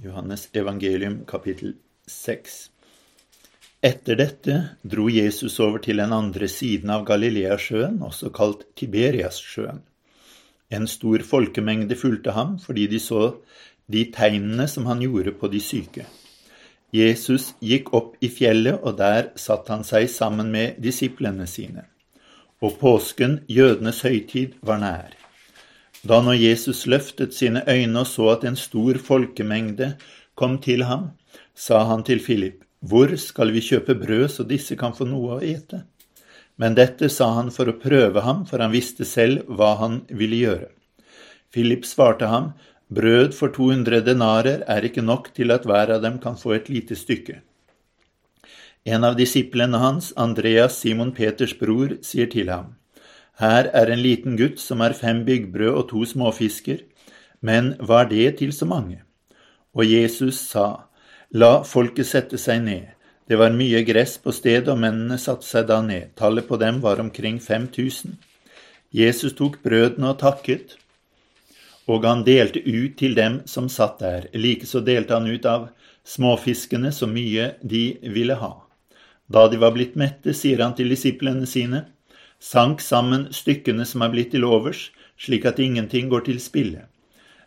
Johannes evangelium kapittel 6 Etter dette dro Jesus over til den andre siden av Galileasjøen, også kalt Tiberiassjøen. En stor folkemengde fulgte ham fordi de så de tegnene som han gjorde på de syke. Jesus gikk opp i fjellet, og der satt han seg sammen med disiplene sine. Og påsken, jødenes høytid, var nær. Da når Jesus løftet sine øyne og så at en stor folkemengde kom til ham, sa han til Philip, Hvor skal vi kjøpe brød så disse kan få noe å ete? Men dette sa han for å prøve ham, for han visste selv hva han ville gjøre. Philip svarte ham, Brød for 200 denarer er ikke nok til at hver av dem kan få et lite stykke. En av disiplene hans, Andreas, Simon Peters bror, sier til ham, her er en liten gutt som har fem byggbrød og to småfisker, men hva er det til så mange? Og Jesus sa, La folket sette seg ned. Det var mye gress på stedet, og mennene satte seg da ned. Tallet på dem var omkring 5000. Jesus tok brødene og takket, og han delte ut til dem som satt der. Likeså delte han ut av småfiskene så mye de ville ha. Da de var blitt mette, sier han til disiplene sine, sank sammen stykkene som er blitt til overs, slik at ingenting går til spille.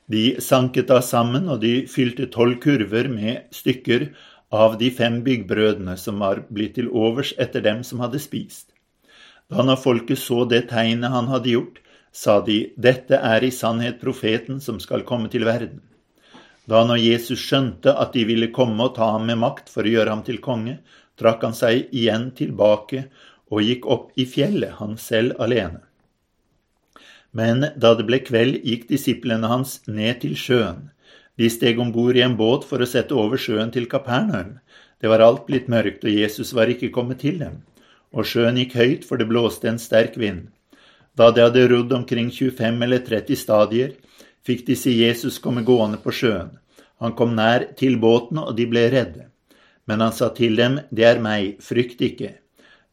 De sanket da sammen, og de fylte tolv kurver med stykker av de fem byggbrødene som var blitt til overs etter dem som hadde spist. Da når folket så det tegnet han hadde gjort, sa de, dette er i sannhet profeten som skal komme til verden. Da når Jesus skjønte at de ville komme og ta ham med makt for å gjøre ham til konge, trakk han seg igjen tilbake og gikk opp i fjellet, han selv alene. Men da det ble kveld, gikk disiplene hans ned til sjøen. De steg om bord i en båt for å sette over sjøen til Kapernaum. Det var alt blitt mørkt, og Jesus var ikke kommet til dem. Og sjøen gikk høyt, for det blåste en sterk vind. Da de hadde rodd omkring 25 eller 30 stadier, fikk de se Jesus komme gående på sjøen. Han kom nær til båten, og de ble redde. Men han sa til dem, Det er meg, frykt ikke.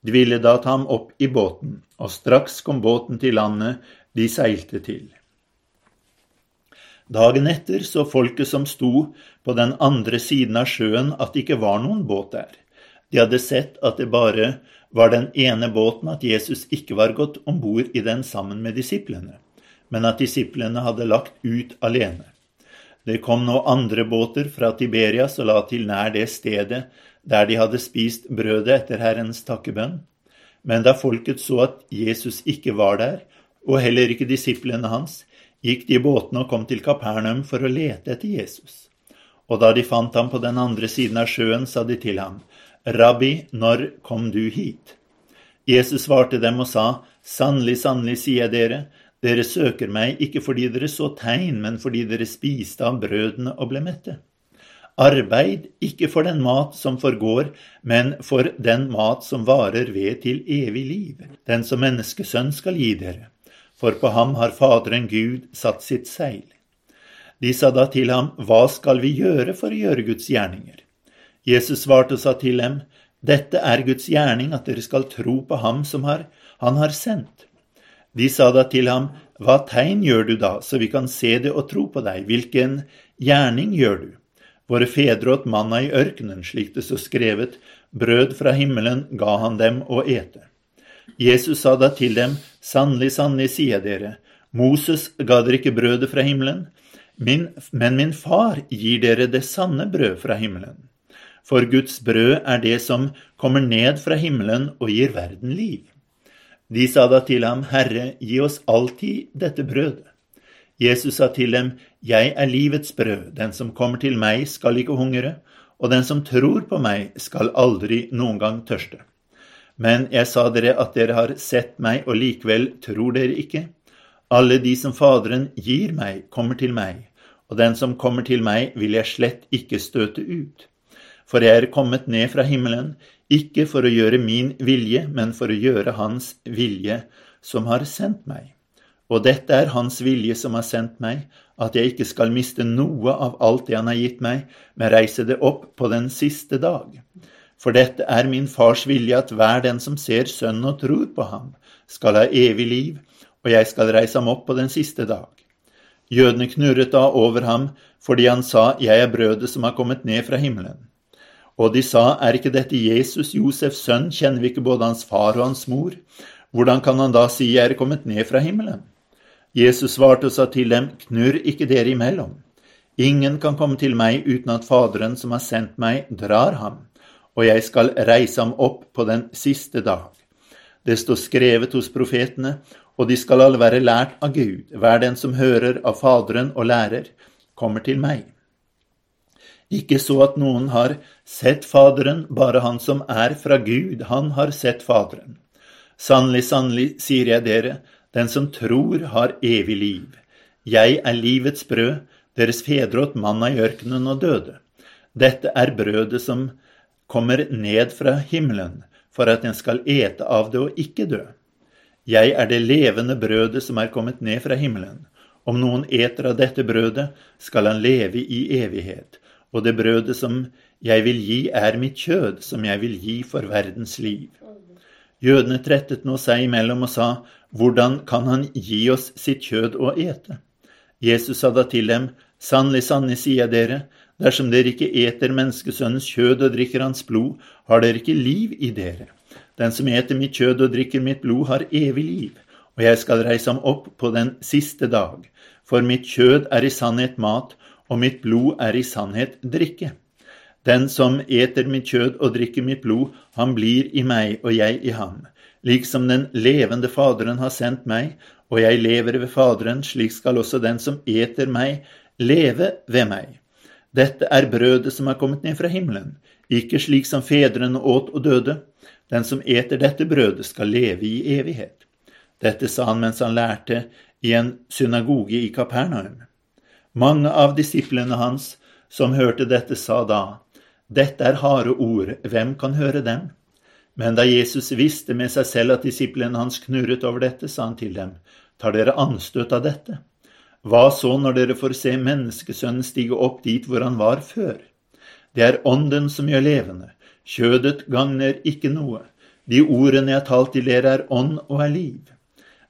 De ville da ta ham opp i båten, og straks kom båten til landet de seilte til. Dagen etter så folket som sto på den andre siden av sjøen at det ikke var noen båt der. De hadde sett at det bare var den ene båten, at Jesus ikke var gått om bord i den sammen med disiplene, men at disiplene hadde lagt ut alene. Det kom nå andre båter fra Tiberias og la til nær det stedet der de hadde spist brødet etter Herrens takkebønn. Men da folket så at Jesus ikke var der, og heller ikke disiplene hans, gikk de i båtene og kom til Kapernaum for å lete etter Jesus. Og da de fant ham på den andre siden av sjøen, sa de til ham, Rabbi, når kom du hit? Jesus svarte dem og sa, Sannelig, sannelig, sier jeg dere, dere søker meg ikke fordi dere så tegn, men fordi dere spiste av brødene og ble mette. Arbeid ikke for den mat som forgår, men for den mat som varer ved til evig liv, den som menneskesønn skal gi dere. For på ham har Faderen Gud satt sitt seil. De sa da til ham, Hva skal vi gjøre for å gjøre Guds gjerninger? Jesus svarte og sa til dem, Dette er Guds gjerning, at dere skal tro på ham som har, han har sendt. De sa da til ham, Hva tegn gjør du da, så vi kan se det og tro på deg? Hvilken gjerning gjør du? Våre fedre åt manna i ørkenen, slik det står skrevet, brød fra himmelen ga han dem å ete. Jesus sa da til dem, sannelig, sannelig, sier dere, Moses ga dere ikke brødet fra himmelen, min, men min far gir dere det sanne brød fra himmelen. For Guds brød er det som kommer ned fra himmelen og gir verden liv. De sa da til ham, Herre, gi oss alltid dette brødet. Jesus sa til dem, Jeg er livets brød, den som kommer til meg skal ikke hungre, og den som tror på meg skal aldri noen gang tørste. Men jeg sa dere at dere har sett meg, og likevel tror dere ikke. Alle de som Faderen gir meg, kommer til meg, og den som kommer til meg, vil jeg slett ikke støte ut. For jeg er kommet ned fra himmelen, ikke for å gjøre min vilje, men for å gjøre Hans vilje, som har sendt meg. Og dette er Hans vilje som har sendt meg, at jeg ikke skal miste noe av alt det Han har gitt meg, men reise det opp på den siste dag. For dette er min fars vilje at hver den som ser Sønnen og tror på ham, skal ha evig liv, og jeg skal reise ham opp på den siste dag. Jødene knurret da over ham fordi han sa, Jeg er brødet som har kommet ned fra himmelen. Og de sa, Er ikke dette Jesus, Josefs sønn, kjenner vi ikke både hans far og hans mor? Hvordan kan han da si, Jeg er kommet ned fra himmelen? Jesus svarte og sa til dem, Knurr ikke dere imellom. Ingen kan komme til meg uten at Faderen som har sendt meg, drar ham, og jeg skal reise ham opp på den siste dag. Det står skrevet hos profetene, og de skal alle være lært av Gud. Hver den som hører av Faderen og lærer, kommer til meg. Ikke så at noen har sett Faderen, bare han som er fra Gud, han har sett Faderen. Sannelig, sannelig, sier jeg dere, den som tror, har evig liv. Jeg er livets brød, deres fedre åt manna i ørkenen og døde. Dette er brødet som kommer ned fra himmelen, for at en skal ete av det og ikke dø. Jeg er det levende brødet som er kommet ned fra himmelen. Om noen eter av dette brødet, skal han leve i evighet og det brødet som jeg vil gi, er mitt kjød, som jeg vil gi for verdens liv. Jødene trettet nå seg imellom og sa, Hvordan kan han gi oss sitt kjød å ete? Jesus sa da til dem, Sannelig, sannelig, sier jeg dere, dersom dere ikke eter menneskesønnens kjød og drikker hans blod, har dere ikke liv i dere. Den som eter mitt kjød og drikker mitt blod, har evig liv, og jeg skal reise ham opp på den siste dag. For mitt kjød er i sannhet mat, og mitt blod er i sannhet drikke. Den som eter mitt kjød og drikker mitt blod, han blir i meg og jeg i ham. Liksom den levende Faderen har sendt meg, og jeg lever ved Faderen, slik skal også den som eter meg, leve ved meg. Dette er brødet som er kommet ned fra himmelen, ikke slik som fedrene åt og døde. Den som eter dette brødet, skal leve i evighet. Dette sa han mens han lærte i en synagoge i Kapernaum. Mange av disiplene hans som hørte dette, sa da, Dette er harde ord, hvem kan høre dem? Men da Jesus visste med seg selv at disiplene hans knurret over dette, sa han til dem, Tar dere anstøt av dette? Hva så når dere får se menneskesønnen stige opp dit hvor han var før? Det er ånden som gjør levende, kjødet gagner ikke noe. De ordene jeg har talt til dere, er ånd og er liv.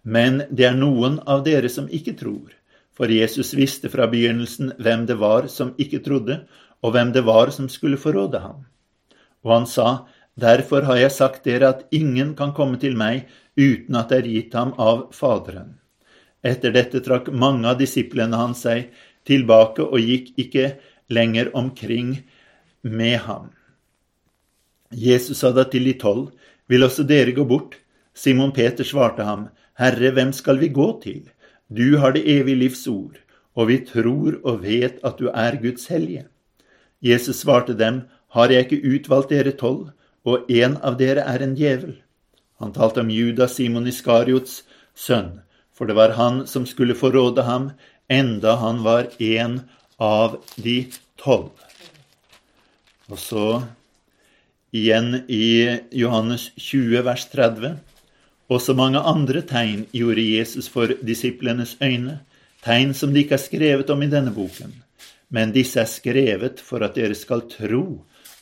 Men det er noen av dere som ikke tror. For Jesus visste fra begynnelsen hvem det var som ikke trodde, og hvem det var som skulle forråde ham. Og han sa, Derfor har jeg sagt dere at ingen kan komme til meg uten at det er gitt ham av Faderen. Etter dette trakk mange av disiplene hans seg tilbake og gikk ikke lenger omkring med ham. Jesus sa da til de tolv, Vil også dere gå bort? Simon Peter svarte ham, Herre, hvem skal vi gå til? Du har det evige livs ord, og vi tror og vet at du er Guds hellige. Jesus svarte dem, Har jeg ikke utvalgt dere tolv, og en av dere er en djevel? Han talte om Judas Simon Iskariots sønn, for det var han som skulle forråde ham, enda han var en av de tolv. Og så igjen i Johannes 20, vers 30. Også mange andre tegn gjorde Jesus for disiplenes øyne, tegn som det ikke er skrevet om i denne boken. Men disse er skrevet for at dere skal tro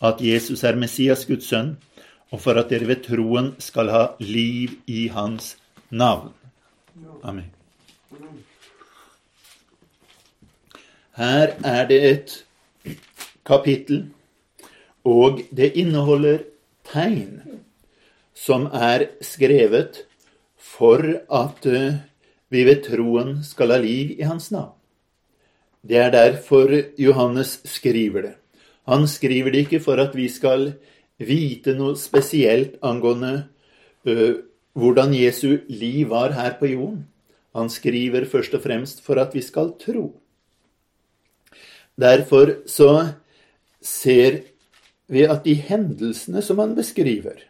at Jesus er Messias, Guds sønn, og for at dere ved troen skal ha liv i hans navn. Amen. Her er det et kapittel, og det inneholder tegn som er skrevet for at eh, vi ved troen skal ha liv i hans navn. Det er derfor Johannes skriver det. Han skriver det ikke for at vi skal vite noe spesielt angående uh, hvordan Jesu liv var her på jorden. Han skriver først og fremst for at vi skal tro. Derfor så ser vi at de hendelsene som han beskriver,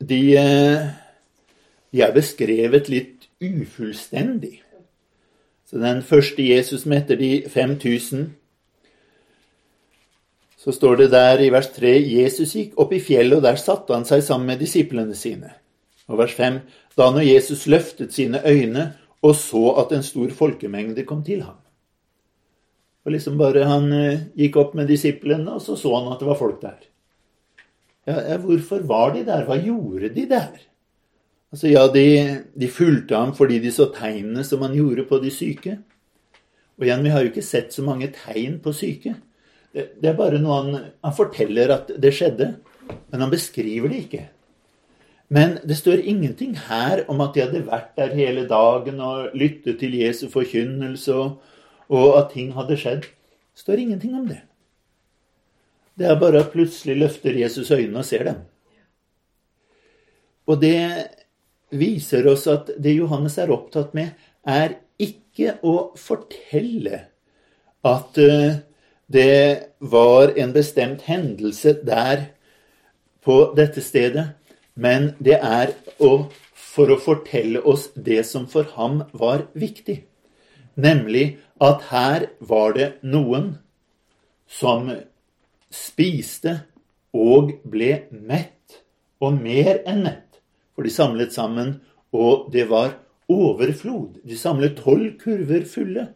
de, eh, de er beskrevet litt ufullstendig. Så den første Jesus metter de 5000. Så står det der i vers 3 Jesus gikk opp i fjellet, og der satte han seg sammen med disiplene sine. Og vers 5 da når Jesus løftet sine øyne og så at en stor folkemengde kom til ham. Og liksom bare Han eh, gikk opp med disiplene, og så så han at det var folk der. Ja, hvorfor var de der? Hva gjorde de der? Altså, ja, de, de fulgte ham fordi de så tegnene som han gjorde på de syke. Og igjen, vi har jo ikke sett så mange tegn på syke. Det, det er bare noe han, han forteller at det skjedde, men han beskriver det ikke. Men det står ingenting her om at de hadde vært der hele dagen og lyttet til Jesu forkynnelse, og, og at ting hadde skjedd. Det står ingenting om det. Det er bare at plutselig løfter Jesus øynene og ser dem. Og det viser oss at det Johannes er opptatt med, er ikke å fortelle at eh, det var en bestemt hendelse der på dette stedet, men det er for å fortelle oss det som for ham var viktig. Nemlig at her var det noen som spiste og ble mett, og mer enn mett. For de samlet sammen, og det var overflod. De samlet tolv kurver fulle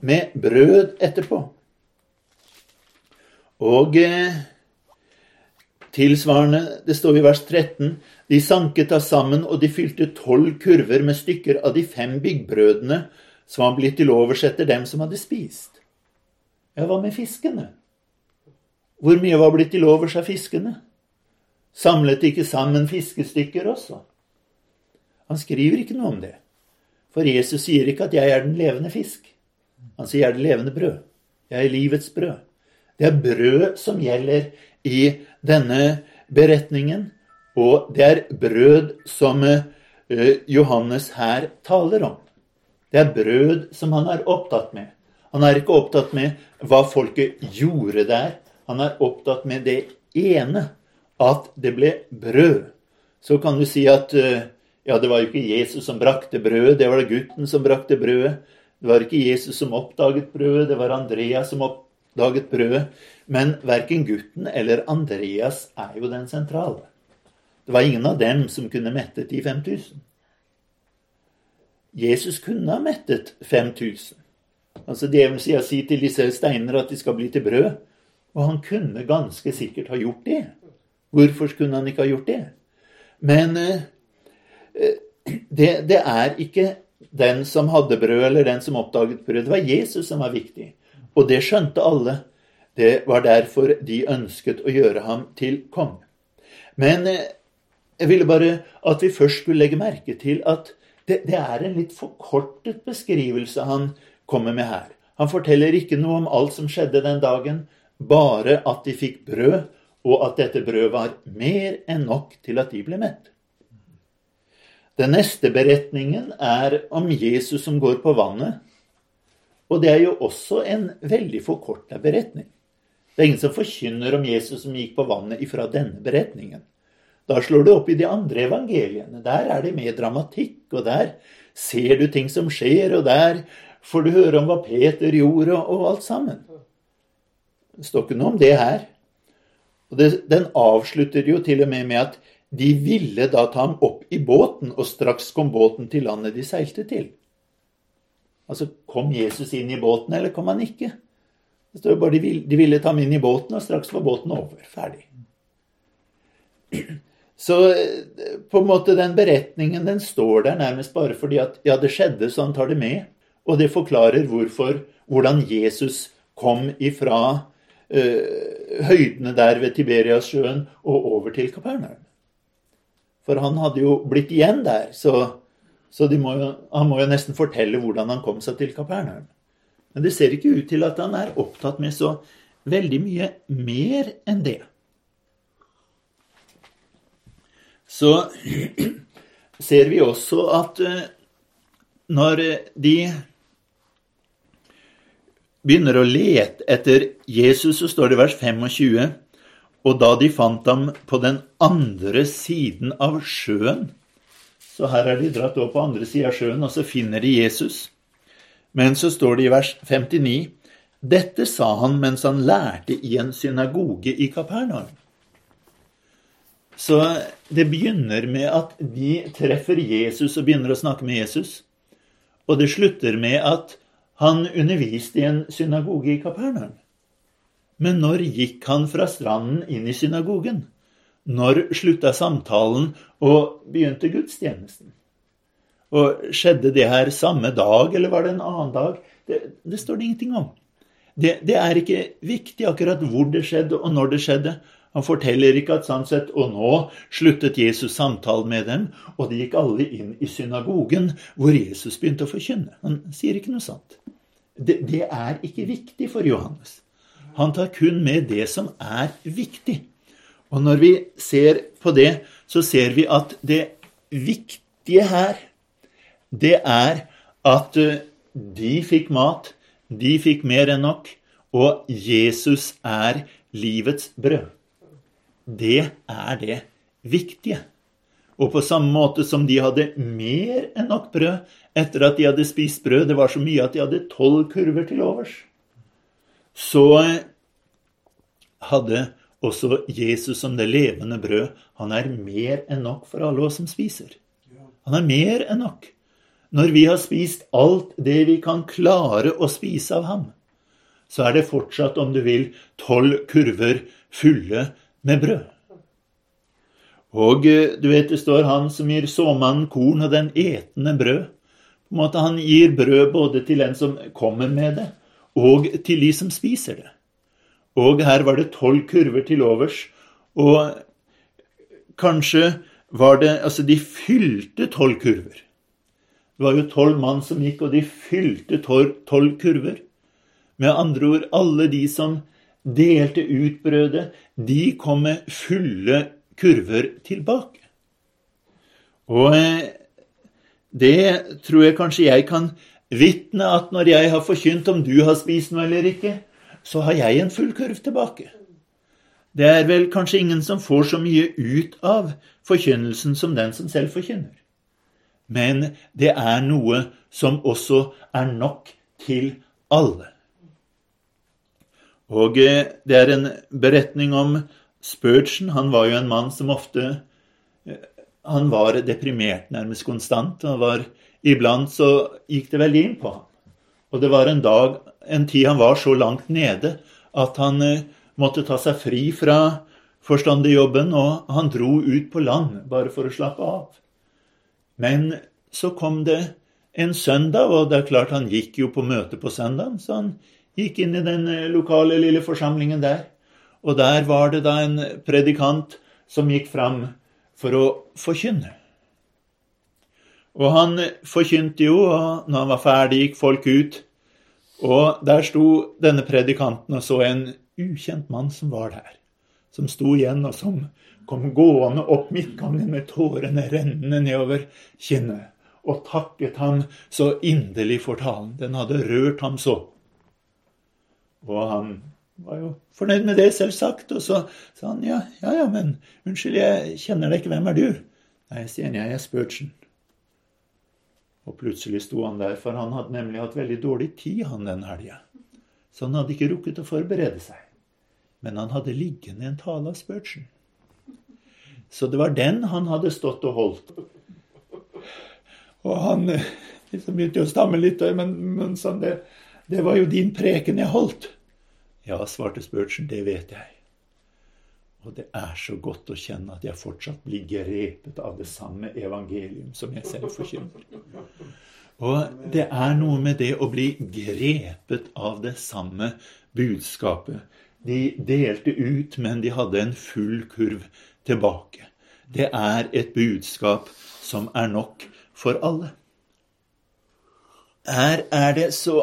med brød etterpå. Og eh, tilsvarende, det står i vers 13, de sanket da sammen, og de fylte tolv kurver med stykker av de fem byggbrødene som var blitt til overs etter dem som hadde spist. Ja, hva med fiskene? Hvor mye var blitt til overs av fiskene? Samlet de ikke sammen fiskestykker også? Han skriver ikke noe om det. For Jesus sier ikke at 'jeg er den levende fisk'. Han sier 'jeg er det levende brød'. Jeg er livets brød. Det er brød som gjelder i denne beretningen, og det er brød som eh, Johannes her taler om. Det er brød som han er opptatt med. Han er ikke opptatt med hva folket gjorde der. Han er opptatt med det ene at det ble brød. Så kan du si at eh, ja, det var jo ikke Jesus som brakte brødet, det var det gutten som brakte brødet. Det var ikke Jesus som oppdaget brødet, det var Andreas som oppdaget brødet. Men verken gutten eller Andreas er jo den sentrale. Det var ingen av dem som kunne mettet de 5000. Jesus kunne ha mettet 5000. Altså Djevelen sier si til disse steiner at de skal bli til brød. Og han kunne ganske sikkert ha gjort det. Hvorfor kunne han ikke ha gjort det? Men eh, eh, det, det, er ikke den som hadde brød, eller den som oppdaget brød. Det var Jesus som var viktig. Og det skjønte alle. Det var derfor de ønsket å gjøre ham til konge. Men eh, jeg ville bare at vi først skulle legge merke til at det, det er en litt forkortet beskrivelse han kommer med her. Han forteller ikke noe om alt som skjedde den dagen, bare at de fikk brød og at dette brødet var mer enn nok til at de ble mett. Den neste beretningen er om Jesus som går på vannet. Og det er jo også en veldig forkorta beretning. Det er ingen som forkynner om Jesus som gikk på vannet ifra denne beretningen. Da slår det opp i de andre evangeliene. Der er det mer dramatikk, og der ser du ting som skjer, og der får du høre om hva Peter gjorde, og alt sammen. Det står ikke noe om det her. Og det, Den avslutter jo til og med med at de ville da ta ham opp i båten, og straks kom båten til landet de seilte til. Altså, kom Jesus inn i båten, eller kom han ikke? Det står bare de ville, de ville ta ham inn i båten, og straks var båten over. Ferdig. Så på en måte den beretningen den står der nærmest bare fordi at ja, det skjedde, så han tar det med. Og det forklarer hvorfor, hvordan Jesus kom ifra eh, høydene der ved Tiberiassjøen og over til Kapernaum. For han hadde jo blitt igjen der, så, så må jo, han må jo nesten fortelle hvordan han kom seg til Kapernaum. Men det ser ikke ut til at han er opptatt med så veldig mye mer enn det. Så ser vi også at eh, når de begynner å lete etter Jesus, så står det i vers 25 Og da de fant ham på den andre siden av sjøen Så her er de dratt opp på andre siden av sjøen, og så finner de Jesus. Men så står det i vers 59 Dette sa han mens han lærte i en synagoge i Kapernaum. Så det begynner med at de treffer Jesus og begynner å snakke med Jesus. Og det slutter med at han underviste i en synagoge i Kapernaum. Men når gikk han fra stranden inn i synagogen? Når slutta samtalen og begynte gudstjenesten? Og Skjedde det her samme dag, eller var det en annen dag? Det, det står det ingenting om. Det, det, er ikke viktig akkurat hvor det skjedde, og når det skjedde. Han forteller ikke at sånn sett, og nå sluttet Jesus samtalen med dem, og de gikk alle inn i synagogen, hvor Jesus begynte å forkynne. Han sier ikke noe sånt. Det, det er ikke viktig for Johannes. Han tar kun med det som er viktig. Og når vi ser på det, så ser vi at det viktige her, det er at eh, de fikk mat, de fikk mer enn nok, og Jesus er livets brød. Det er det viktige. Og på samme måte som de hadde mer enn nok brød etter at de hadde spist brød, det var så mye at de hadde tolv kurver til overs, så hadde også Jesus som det levende brød, han er mer enn nok for alle oss som spiser. Han er mer enn nok. Når vi har spist alt det vi kan klare å spise av ham, så er det fortsatt, om du vil, tolv kurver fulle med brød. Og eh, du vet det står 'han som gir såmannen korn og den etende brød'. På en måte Han gir brød både til den som kommer med det, og til de som spiser det. Og her var det tolv kurver til overs. Og kanskje var det Altså, de fylte tolv kurver. Det var jo tolv mann som gikk, og de fylte tolv kurver. Med andre ord, alle de som delte ut brødet, de kom med fulle kurver tilbake. Og eh, det tror jeg kanskje jeg kan vitne at når jeg har forkynt om du har spist noe eller ikke, så har jeg en full kurv tilbake. Det er vel kanskje ingen som får så mye ut av forkynnelsen som den som selv forkynner. Men det er noe som også er nok til alle. Og eh, det er en beretning om Spurgeon. Han var jo en mann som ofte eh, Han var deprimert nærmest konstant. og var, Iblant så gikk det veldig inn på ham. Og det var en dag, en tid han var så langt nede at han eh, måtte ta seg fri fra forstanderjobben, og han dro ut på land bare for å slappe av. Men så kom det en søndag, og det er klart han gikk jo på møte på søndagen, så han Gikk inn i den eh, lokale lille forsamlingen der. Og der var det da en predikant som gikk fram for å forkynne. Og han forkynte jo, og når han var ferdig, gikk folk ut. Og der sto denne predikanten og så en ukjent mann som var der. Som sto igjen, og som kom gående opp midtgangen med tårene rennende nedover kinnet. Og takket ham så inderlig for talen. Den hadde rørt ham så. Og han var jo fornøyd med det, selvsagt. Og så sa han ja, ja, ja, men unnskyld, jeg kjenner deg ikke, hvem er du? Nei, sier han, jeg er Spurgeon. Og plutselig sto han der, for han hadde nemlig hatt veldig dårlig tid han den helga. Så han hadde ikke rukket å forberede seg. Men han hadde liggende en tale av Spurgeon. Så det var den han hadde stått og holdt. Og han eh, liksom begynte å stamme litt, men, men sånn det, det var jo din preken jeg holdt. Ja, svarte Spurgeon, det vet jeg. Og det er så godt å kjenne at jeg fortsatt blir grepet av det samme evangelium som jeg selv forkynner. Og det er noe med det å bli grepet av det samme budskapet. De delte ut, men de hadde en full kurv tilbake. Det er et budskap som er nok for alle. Her er det så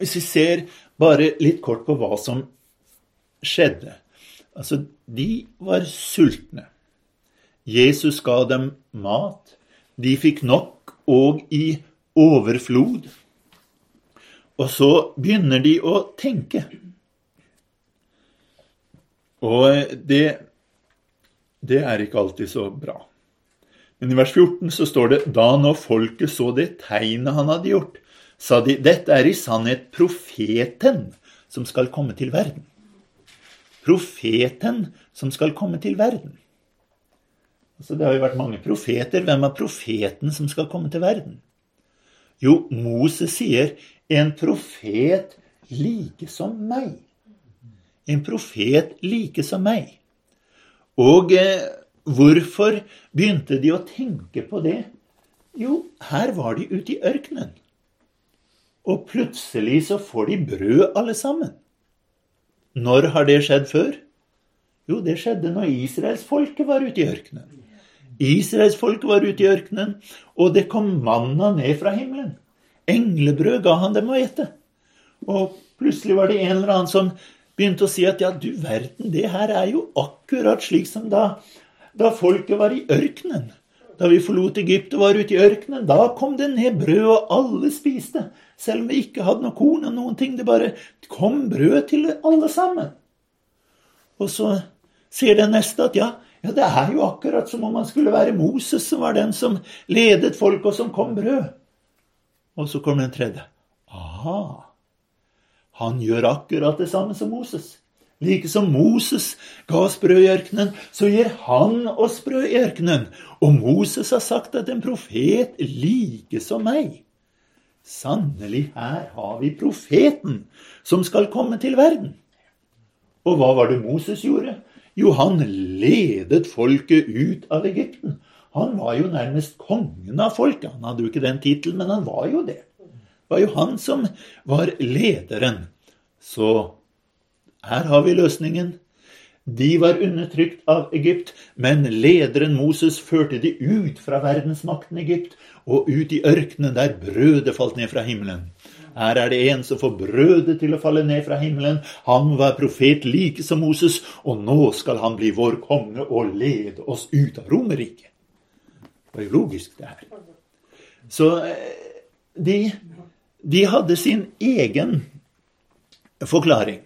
hvis vi ser bare litt kort på hva som skjedde. Altså, de var sultne. Jesus ga dem mat. De fikk nok og i overflod. Og så begynner de å tenke. Og det, det er ikke alltid så bra. Men i vers 14 så står det da når folket så det tegnet han hadde gjort, sa de, dette er i sannhet profeten som skal komme til verden. Profeten som skal komme til verden. Altså, det har jo vært mange profeter. Hvem er profeten som skal komme til verden? Jo, Moses sier 'en profet like som meg'. En profet like som meg. Og eh, hvorfor begynte de å tenke på det? Jo, her var de ute i ørkenen. Og plutselig så får de brød, alle sammen. Når har det skjedd før? Jo, det skjedde når israelsfolket var ute i ørkenen. Israelsfolket var ute i ørkenen, og det kom manna ned fra himmelen. Englebrød ga han dem å ete. Og plutselig var det en eller annen som begynte å si at ja, du verden, det her er jo akkurat slik som da, da folket var i ørkenen. Da vi forlot Egypt og var ute i ørkenen, da kom det ned brød, og alle spiste. Selv om vi ikke hadde noe korn og noen ting. Det bare kom brød til alle sammen. Og så sier den neste at ja, ja, det er jo akkurat som om han skulle være Moses som var den som ledet folk, og som kom brød. Og så kommer den tredje. Aha. Han gjør akkurat det samme som Moses. Like som Moses ga oss brød i ørkenen, så gir han oss brød i ørkenen. Og Moses har sagt at en profet like som meg. Sannelig, her har vi profeten som skal komme til verden. Og hva var det Moses gjorde? Jo, han ledet folket ut av Egypten. Han var jo nærmest kongen av folket. Han hadde jo ikke den tittelen, men han var jo det. Det var jo han som var lederen. Så her har vi løsningen. De var undertrykt av Egypt, men lederen Moses førte de ut fra verdensmakten Egypt og ut i ørkenen der brødet falt ned fra himmelen. Her er det en som får brødet til å falle ned fra himmelen. Han var profet like som Moses, og nå skal han bli vår konge og lede oss ut av Romerriket. Det var jo logisk, det her. Så eh, de, de hadde sin egen forklaring.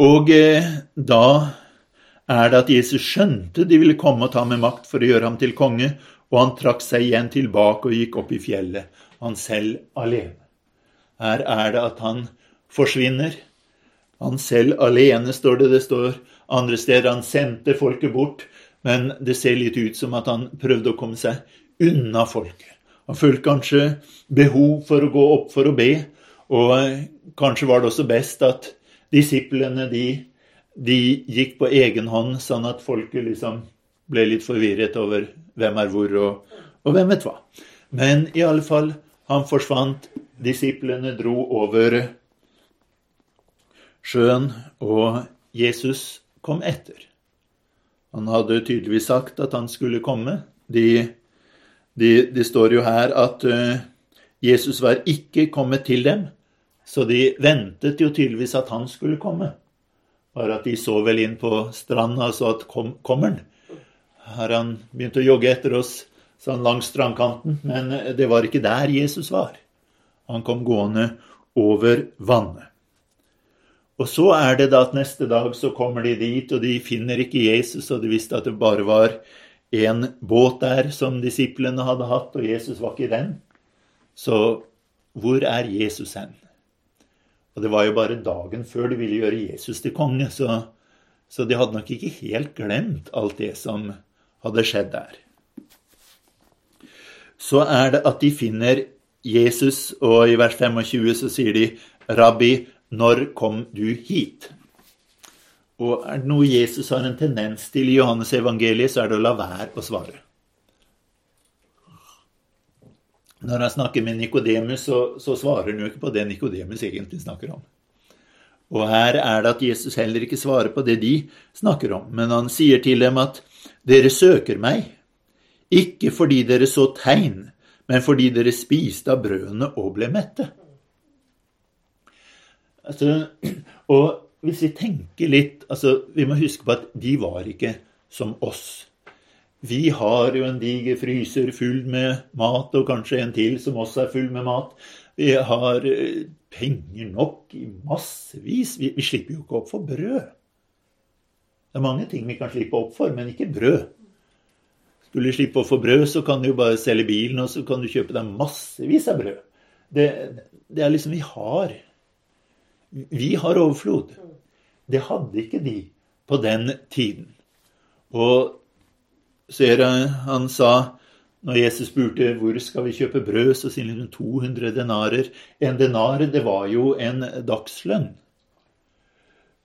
Og eh, da er det at Jesus skjønte de ville komme og ta med makt for å gjøre ham til konge, og han trakk seg igjen tilbake og gikk opp i fjellet, han selv alene. Her er det at han forsvinner. Han selv alene, står det. Det står andre steder han sendte folket bort, men det ser litt ut som at han prøvde å komme seg unna folket. Han følte kanskje behov for å gå opp for å be, og eh, kanskje var det også best at disiplene de, de, gikk på egen hånd, sånn at folket liksom ble litt forvirret over hvem er hvor, og, og hvem vet hva. Men i alle fall, han forsvant. Disiplene dro over sjøen, og Jesus kom etter. Han hadde tydeligvis sagt at han skulle komme. Det de, de står jo her at uh, Jesus var ikke kommet til dem, så de ventet jo tydeligvis at han skulle komme. Bare at de så vel inn på stranda og så at kom, kommer han? Har han begynt å jogge etter oss sånn langs strandkanten? Men det var ikke der Jesus var. Han kom gående over vannet. Og så er det da at neste dag så kommer de dit, og de finner ikke Jesus, og de visste at det bare var en båt der som disiplene hadde hatt, og Jesus var ikke i den. Så hvor er Jesus hen? Og det var jo bare dagen før de ville gjøre Jesus til konge, så, så de hadde nok ikke helt glemt alt det som hadde skjedd der. Så er det at de finner Jesus, og i vers 25 så sier de, 'Rabbi, når kom du hit?' Og er det noe Jesus har en tendens til i Johannes evangeliet, så er det å la være å svare. Når han snakker med Nikodemus, så, så, svarer han jo ikke på det Nikodemus egentlig snakker om. Og her er det at Jesus heller ikke svarer på det de snakker om, men han sier til dem at dere søker meg, ikke fordi dere så tegn, men fordi dere spiste av brødene og ble mette. Altså, og hvis vi tenker litt altså, Vi må huske på at de var ikke som oss. Vi har jo en diger fryser full med mat, og kanskje en til som også er full med mat. Vi har eh, penger nok i massevis. Vi, vi slipper jo ikke opp for brød. Det er mange ting vi kan slippe opp for, men ikke brød. Skulle du slippe opp for brød, så kan du jo bare selge bilen, og så kan du kjøpe deg massevis av brød. Det, det er liksom Vi har Vi har overflod. Det hadde ikke de på den tiden. Og ser jeg han sa når Jesus spurte hvor skal vi kjøpe brød, så sier han 200 denarer. En denar, det var jo en dagslønn.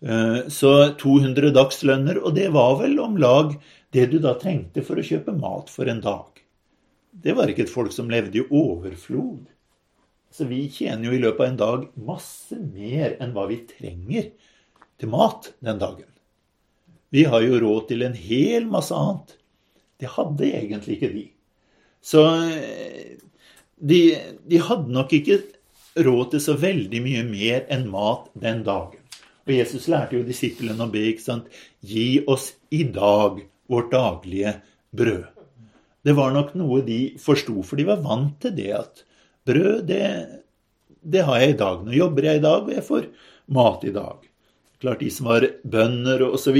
Eh, så 200 dagslønner, og det var vel om lag det du da trengte for å kjøpe mat for en dag. Det var ikke et folk som levde i overflod. Så vi tjener jo i løpet av en dag masse mer enn hva vi trenger til mat den dagen. Vi har jo råd til en hel masse annet. Det hadde egentlig ikke de. Så eh, de, de hadde nok ikke råd til så veldig mye mer enn mat den dagen. Og Jesus lærte jo disiplene å be, ikke sant Gi oss i dag vårt daglige brød. Det var nok noe de forsto, for de var vant til det at brød, det, det har jeg i dag. Nå jobber jeg i dag, og jeg får mat i dag. Klart de som var bønder og osv.,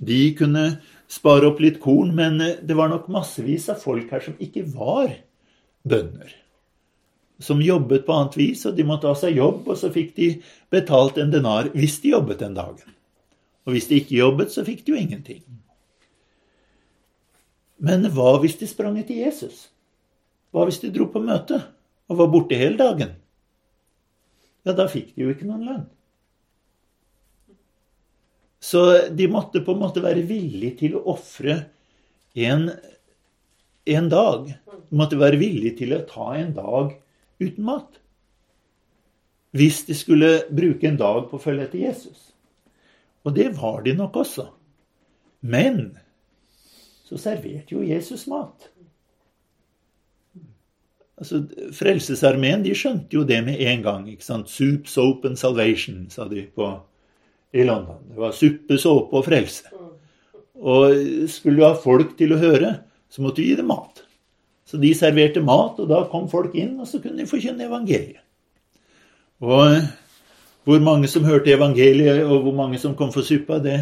de kunne spare opp litt korn, men det var nok massevis av folk her som ikke var bønder. Som jobbet på annet vis, og de måtte ha seg jobb, og så fikk de betalt en denar hvis de jobbet den dagen. Og hvis de ikke jobbet, så fikk de jo ingenting. Men hva hvis de sprang etter Jesus? Hva hvis de dro på møte og var borte hele dagen? Ja, da fikk de jo ikke noen lønn. Så de måtte på en måte være villige til å ofre en, en dag. De måtte være villige til å ta en dag uten mat. Hvis de skulle bruke en dag på å følge etter Jesus. Og det var de nok også. Men så serverte jo Jesus mat. Altså, Frelsesarmeen de skjønte jo det med en gang. ikke sant? Soup, soap and salvation, sa de på, i London. Det var suppe, såpe og frelse. Og skulle du ha folk til å høre, så måtte du gi dem mat. Så de serverte mat, og da kom folk inn, og så kunne de forkynne evangeliet. Og hvor mange som hørte evangeliet, og hvor mange som kom for suppa, det,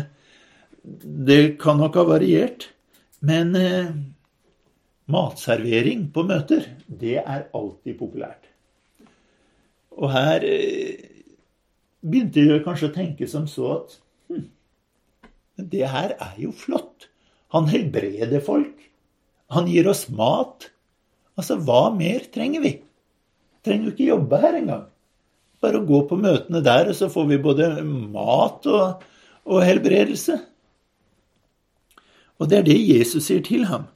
det kan nok ha variert. Men eh, matservering på møter, det er alltid populært. Og her eh, begynte jeg kanskje å tenke som så at hm, det her er jo flott. Han helbreder folk. Han gir oss mat. Altså, hva mer trenger vi? Trenger jo ikke jobbe her engang. Bare å gå på møtene der, og så får vi både mat og, og helbredelse. Og det er det Jesus sier til ham.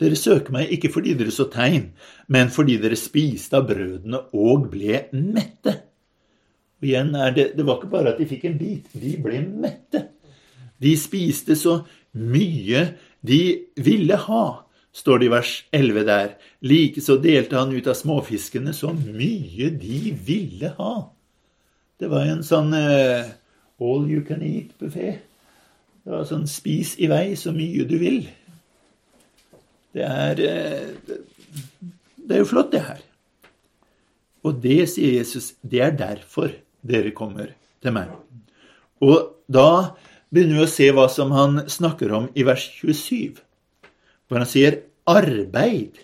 Dere søker meg ikke fordi dere så tegn, men fordi dere spiste av brødene og ble mette. Og igjen er det, det var ikke bare at de fikk en bit, de ble mette. De spiste så mye de ville ha, står det i vers 11 der. Likeså delte han ut av småfiskene så mye de ville ha. Det var en sånn uh, all you can eat-buffé. Det var sånn spis i vei så mye du vil. Det er uh, Det er jo flott, det her. Og det, sier Jesus, det er derfor dere kommer til meg. Og da begynner vi å se hva som han snakker om i vers 27. Hvor han sier arbeid,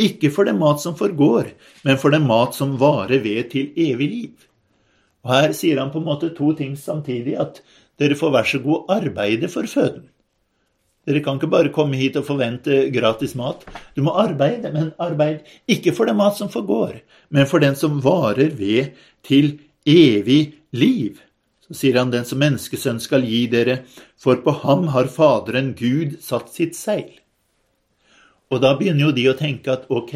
ikke for den mat som forgår, men for den mat som varer ved til evig liv. Og Her sier han på en måte to ting samtidig. At dere får vær så god arbeide for føden. Dere kan ikke bare komme hit og forvente gratis mat. Du må arbeide, men arbeid ikke for den mat som forgår, men for den som varer ved til evig liv. Så sier han den som menneskesønn skal gi dere, for på ham har Faderen Gud satt sitt seil. Og da begynner jo de å tenke at ok,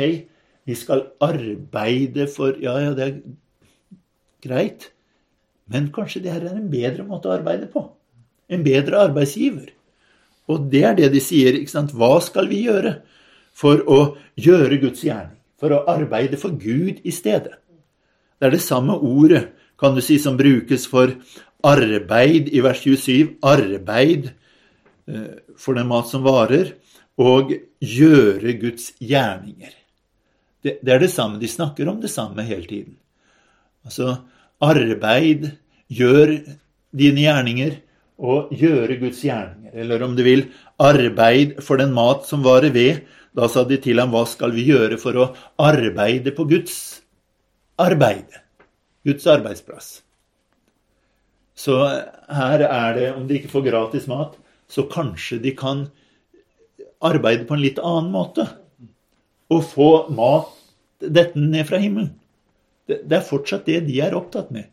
vi skal arbeide for Ja, ja, det er greit. Men kanskje det her er en bedre måte å arbeide på. En bedre arbeidsgiver. Og det er det de sier. ikke sant? Hva skal vi gjøre for å gjøre Guds gjerning? For å arbeide for Gud i stedet. Det er det samme ordet kan du si, som brukes for arbeid i vers 27. Arbeid eh, for den mat som varer. Og gjøre Guds gjerninger. Det, det er det samme. De snakker om det samme hele tiden. Altså, arbeid, gjør dine gjerninger og gjøre Guds gjerninger. Eller om du vil, arbeid for den mat som varer ved. Da sa de til ham, hva skal vi gjøre for å arbeide på Guds arbeid? Guds arbeidsplass. Så her er det, om de ikke får gratis mat, så kanskje de kan arbeide på en litt annen måte. Og få mat dette ned fra himmelen. Det er fortsatt det de er opptatt med.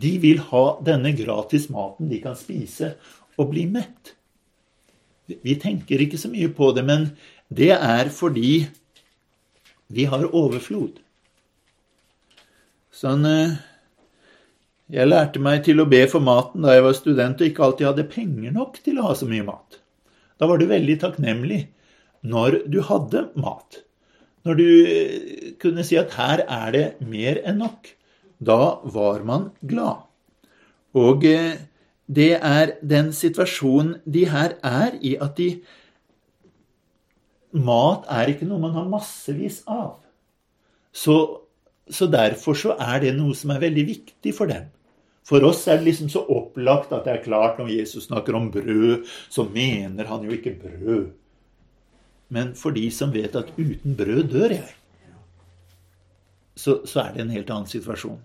De vil ha denne gratis maten de kan spise og bli mett. Vi tenker ikke så mye på det, men det er fordi vi har overflod. Sånn eh, Jeg lærte meg til å be for maten da jeg var student og ikke alltid hadde penger nok til å ha så mye mat. Da var du veldig takknemlig når du hadde mat. Når du eh, kunne si at her er det mer enn nok. Da var man glad. Og eh, det er den situasjonen de her er i, at de Mat er ikke noe man har massevis av. Så, så, derfor så er det noe som er veldig viktig for dem. For oss er det liksom så opplagt at det er klart når Jesus snakker om brød, så mener han jo ikke brød. Men for de som vet at uten brød dør jeg, så, så er det en helt annen situasjon.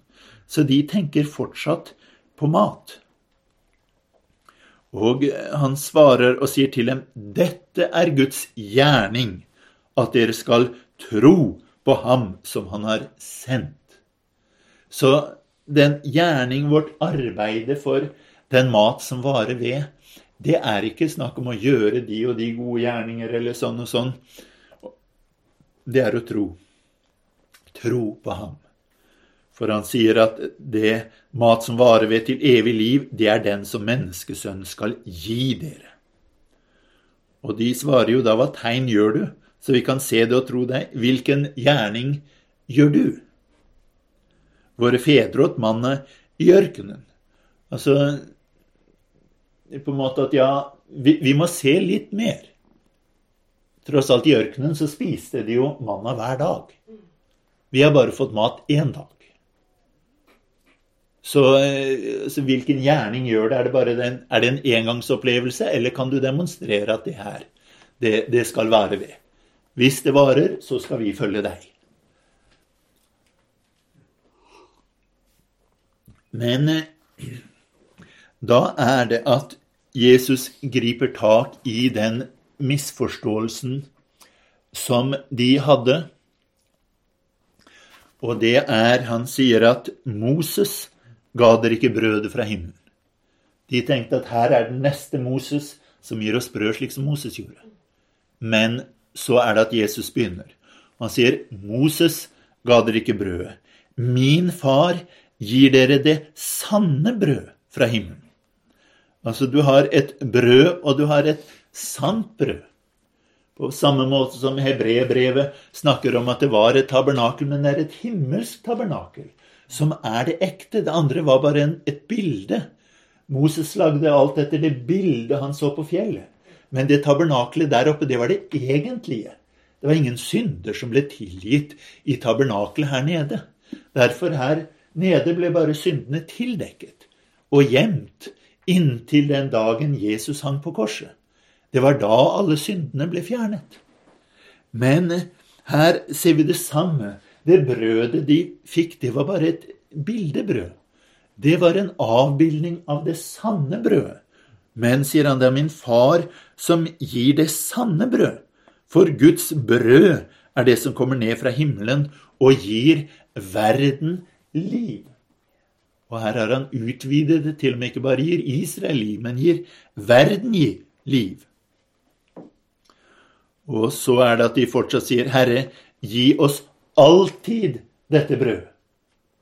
Så de tenker fortsatt på mat. Og han svarer og sier til dem, dette er Guds gjerning, at dere skal tro på ham som han har sendt. Så den gjerning, vårt arbeide for den mat som varer ved, det er ikke snakk om å gjøre de og de gode gjerninger eller sånn og sånn. Det er å tro. Tro på ham. For han sier at det mat som varer ved til evig liv, det er den som menneskesønnen skal gi dere. Og de svarer jo da, hva tegn gjør du, så vi kan se det og tro deg? Hvilken gjerning gjør du? Våre fedre åt mannet i ørkenen. Altså på en måte at ja, vi, vi må se litt mer. Tross alt i ørkenen så spiste de jo manna hver dag. Vi har bare fått mat én dag. Så, eh, så, hvilken gjerning gjør det? Er det, bare den, er det en engangsopplevelse, eller kan du demonstrere at det her, det, det skal være ved? Hvis det varer, så skal vi følge deg. Men eh, da er det at Jesus griper tak i den misforståelsen som de hadde. Og det er Han sier at Moses ga dere ikke brødet fra himmelen. De tenkte at her er den neste Moses som gir oss brød slik som Moses gjorde. Men så er det at Jesus begynner. Han sier, 'Moses ga dere ikke brødet. Min far gir dere det sanne brød fra himmelen.' Altså, du har et brød, og du har et sant brød. På samme måte som hebreerbrevet snakker om at det var et tabernakel, men det er et himmelsk tabernakel som er det ekte. Det andre var bare en, et bilde. Moses lagde alt etter det bildet han så på fjellet. Men det tabernakelet der oppe, det var det egentlige. Det var ingen synder som ble tilgitt i tabernakelet her nede. Derfor her nede ble bare syndene tildekket og gjemt inntil den dagen Jesus hang på korset. Det var da alle syndene ble fjernet. Men her ser vi det samme det brødet de fikk, det var bare et bildebrød. Det var en avbildning av det sanne brødet. Men, sier han, det er min far som gir det sanne brød. For Guds brød er det som kommer ned fra himmelen og gir verden liv. Og her har han utvidet det til og med ikke bare gir Israel liv, men gir verden liv. Og så er det at de fortsatt sier, Herre, gi oss alltid dette brød.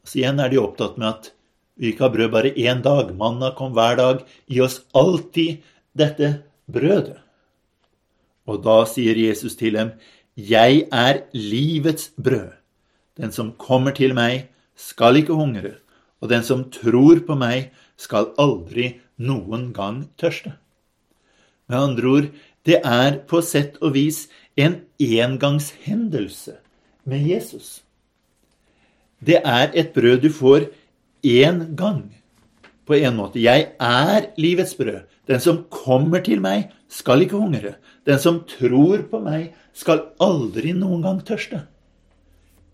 Så igjen er de opptatt med at vi ikke har brød bare én dag. Manna kom hver dag. Gi oss alltid dette brødet. Og da sier Jesus til dem, Jeg er livets brød. Den som kommer til meg, skal ikke hungre, og den som tror på meg, skal aldri noen gang tørste. Med andre ord, det er på sett og vis en engangshendelse med Jesus. Det er et brød du får én gang. På en måte. Jeg er livets brød. Den som kommer til meg, skal ikke hungre. Den som tror på meg, skal aldri noen gang tørste.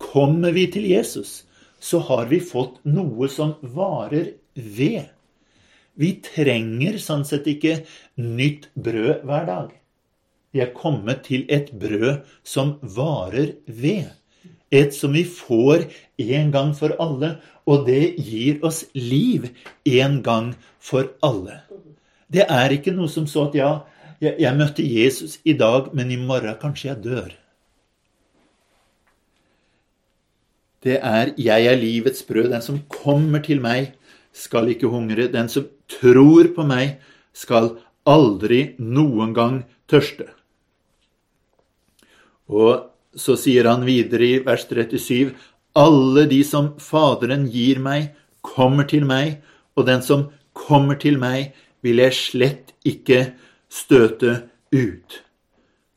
Kommer vi til Jesus, så har vi fått noe som varer ved. Vi trenger sånn sett ikke nytt brød hver dag. Vi er kommet til et brød som varer ved. Et som vi får en gang for alle, og det gir oss liv en gang for alle. Det er ikke noe som så at ja, jeg, jeg møtte Jesus i dag, men i morgen kanskje jeg dør. det er 'Jeg er livets brød'. Den som kommer til meg, skal ikke hungre. Den som tror på meg, skal aldri noen gang tørste. Og så sier han videre i vers 37.: Alle de som Faderen gir meg, kommer til meg, og den som kommer til meg, vil jeg slett ikke støte ut.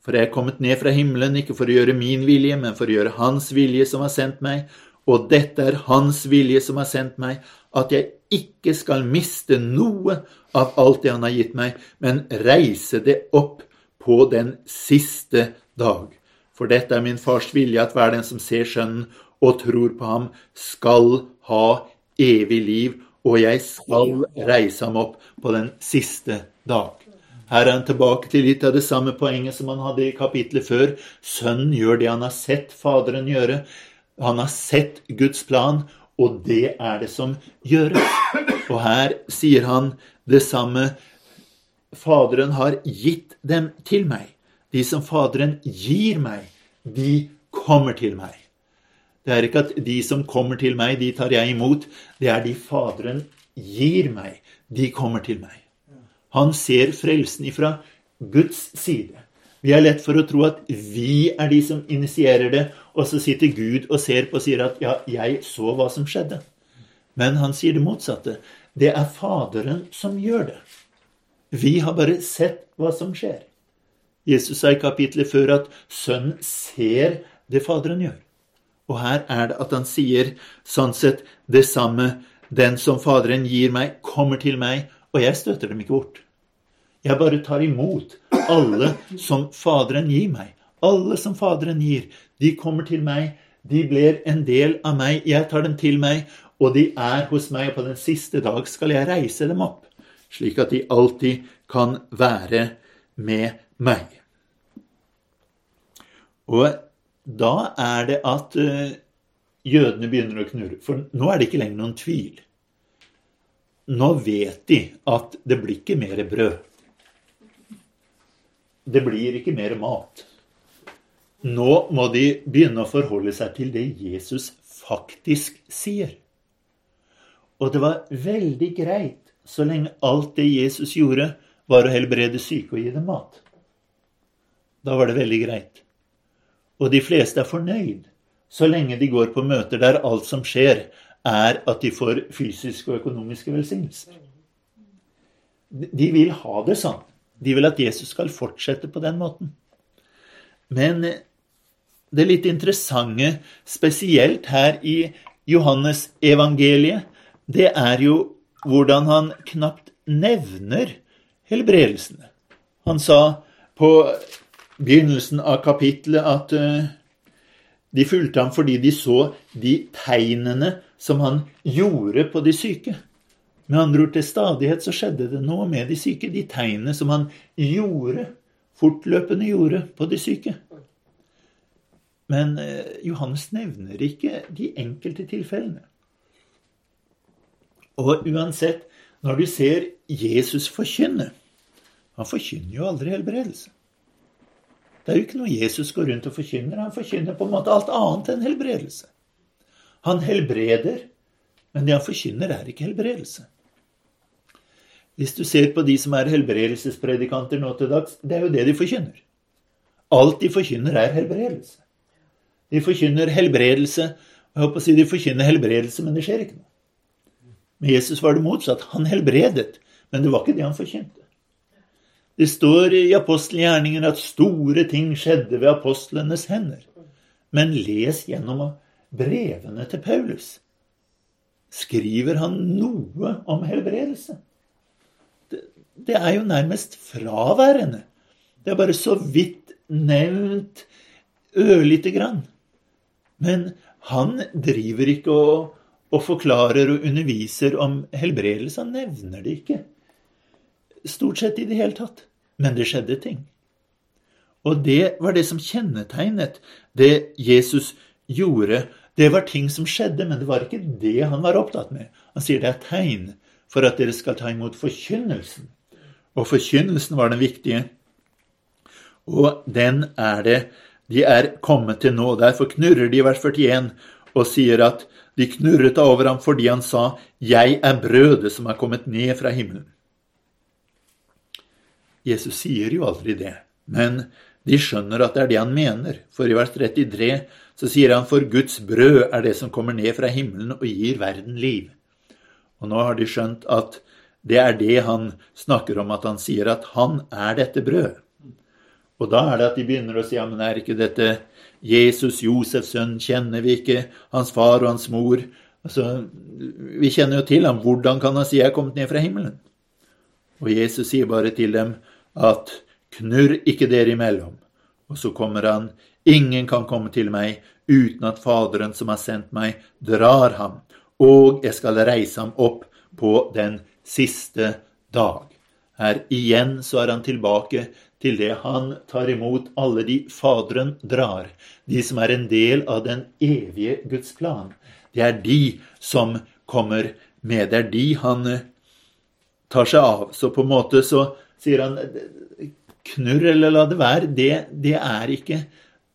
For jeg er kommet ned fra himmelen, ikke for å gjøre min vilje, men for å gjøre Hans vilje som har sendt meg. Og dette er Hans vilje som har sendt meg, at jeg ikke skal miste noe av alt det Han har gitt meg, men reise det opp på den siste dag. For dette er min fars vilje, at hver den som ser Sønnen og tror på ham, skal ha evig liv, og jeg skal reise ham opp på den siste dag. Her er han tilbake til litt av det samme poenget som han hadde i kapitlet før. Sønnen gjør det han har sett Faderen gjøre. Han har sett Guds plan, og det er det som gjøres. Og her sier han det samme. Faderen har gitt dem til meg. De som Faderen gir meg, de kommer til meg. Det er ikke at de som kommer til meg, de tar jeg imot. Det er de Faderen gir meg, de kommer til meg. Han ser frelsen ifra Guds side. Vi har lett for å tro at vi er de som initierer det, og så sitter Gud og ser på og sier at 'ja, jeg så hva som skjedde'. Men han sier det motsatte. Det er Faderen som gjør det. Vi har bare sett hva som skjer. Jesus sa i kapitlet før at Sønnen ser det Faderen gjør. Og her er det at han sier sånn sett det samme. Den som Faderen gir meg, kommer til meg, og jeg støter dem ikke bort. Jeg bare tar imot alle som Faderen gir meg. Alle som Faderen gir. De kommer til meg. De blir en del av meg. Jeg tar dem til meg, og de er hos meg. Og på den siste dag skal jeg reise dem opp, slik at de alltid kan være med meg. Og da er det at uh, jødene begynner å knurre. For nå er det ikke lenger noen tvil. Nå vet de at det blir ikke mer brød. Det blir ikke mer mat. Nå må de begynne å forholde seg til det Jesus faktisk sier. Og det var veldig greit så lenge alt det Jesus gjorde, var å helbrede syke og gi dem mat. Da var det veldig greit. Og de fleste er fornøyd så lenge de går på møter der alt som skjer, er at de får fysiske og økonomiske velsignelser. De vil ha det sånn. De vil at Jesus skal fortsette på den måten. Men det litt interessante, spesielt her i Johannes evangeliet, det er jo hvordan han knapt nevner helbredelsene. Han sa på begynnelsen av kapittelet at uh, de fulgte ham fordi de så de tegnene som han gjorde på de syke. Med andre ord, til stadighet så skjedde det noe med de syke. De tegnene som han gjorde, fortløpende gjorde på de syke. Men eh, Johannes nevner ikke de enkelte tilfellene. Og uansett, når du ser Jesus forkynne Han forkynner jo aldri helbredelse. Det er jo ikke noe Jesus går rundt og forkynner. Han forkynner på en måte alt annet enn helbredelse. Han helbreder, men det han forkynner, er ikke helbredelse. Hvis du ser på de som er helbredelsespredikanter nå til dags, det er jo det de forkynner. Alt de forkynner, er helbredelse. De forkynner helbredelse. og Jeg håper å si de forkynner helbredelse, men det skjer ikke noe. Med Jesus var det motsatt. Han helbredet, men det var ikke det han forkynte. Det står i apostelgjerningen at store ting skjedde ved apostlenes hender. Men les gjennom brevene til Paulus. Skriver han noe om helbredelse? Det, det er jo nærmest fraværende. Det er bare så vidt nevnt ørlite grann. Men han driver ikke og, og forklarer og underviser om helbredelse. Han nevner det ikke. Stort sett i det hele tatt. Men det skjedde ting. Og det var det som kjennetegnet det Jesus gjorde. Det var ting som skjedde, men det var ikke det han var opptatt med. Han sier det er tegn for at dere skal ta imot forkynnelsen. Og forkynnelsen var den viktige. Og den er det de er kommet til nå. Derfor knurrer de i vers 41. og sier at de knurret over ham fordi han sa, Jeg er brødet som er kommet ned fra himmelen. Jesus sier jo aldri det, men de skjønner at det er det han mener, for i vers 33 så sier han, For Guds brød er det som kommer ned fra himmelen og gir verden liv. Og nå har de skjønt at det er det han snakker om, at han sier at han er dette brød. Og da er det at de begynner å si ja, men er ikke dette Jesus, Josefs sønn, kjenner vi ikke hans far og hans mor? Altså, Vi kjenner jo til ham. Hvordan kan han si jeg er kommet ned fra himmelen? Og Jesus sier bare til dem at knurr ikke dere imellom. Og så kommer han, ingen kan komme til meg uten at Faderen som har sendt meg, drar ham, og jeg skal reise ham opp på den siste dag. Her igjen så er han tilbake til det han tar imot alle de Faderen drar, de som er en del av den evige Guds plan. Det er de som kommer med. Det er de han tar seg av. Så på en måte så sier han knurr eller la det være, det, det er ikke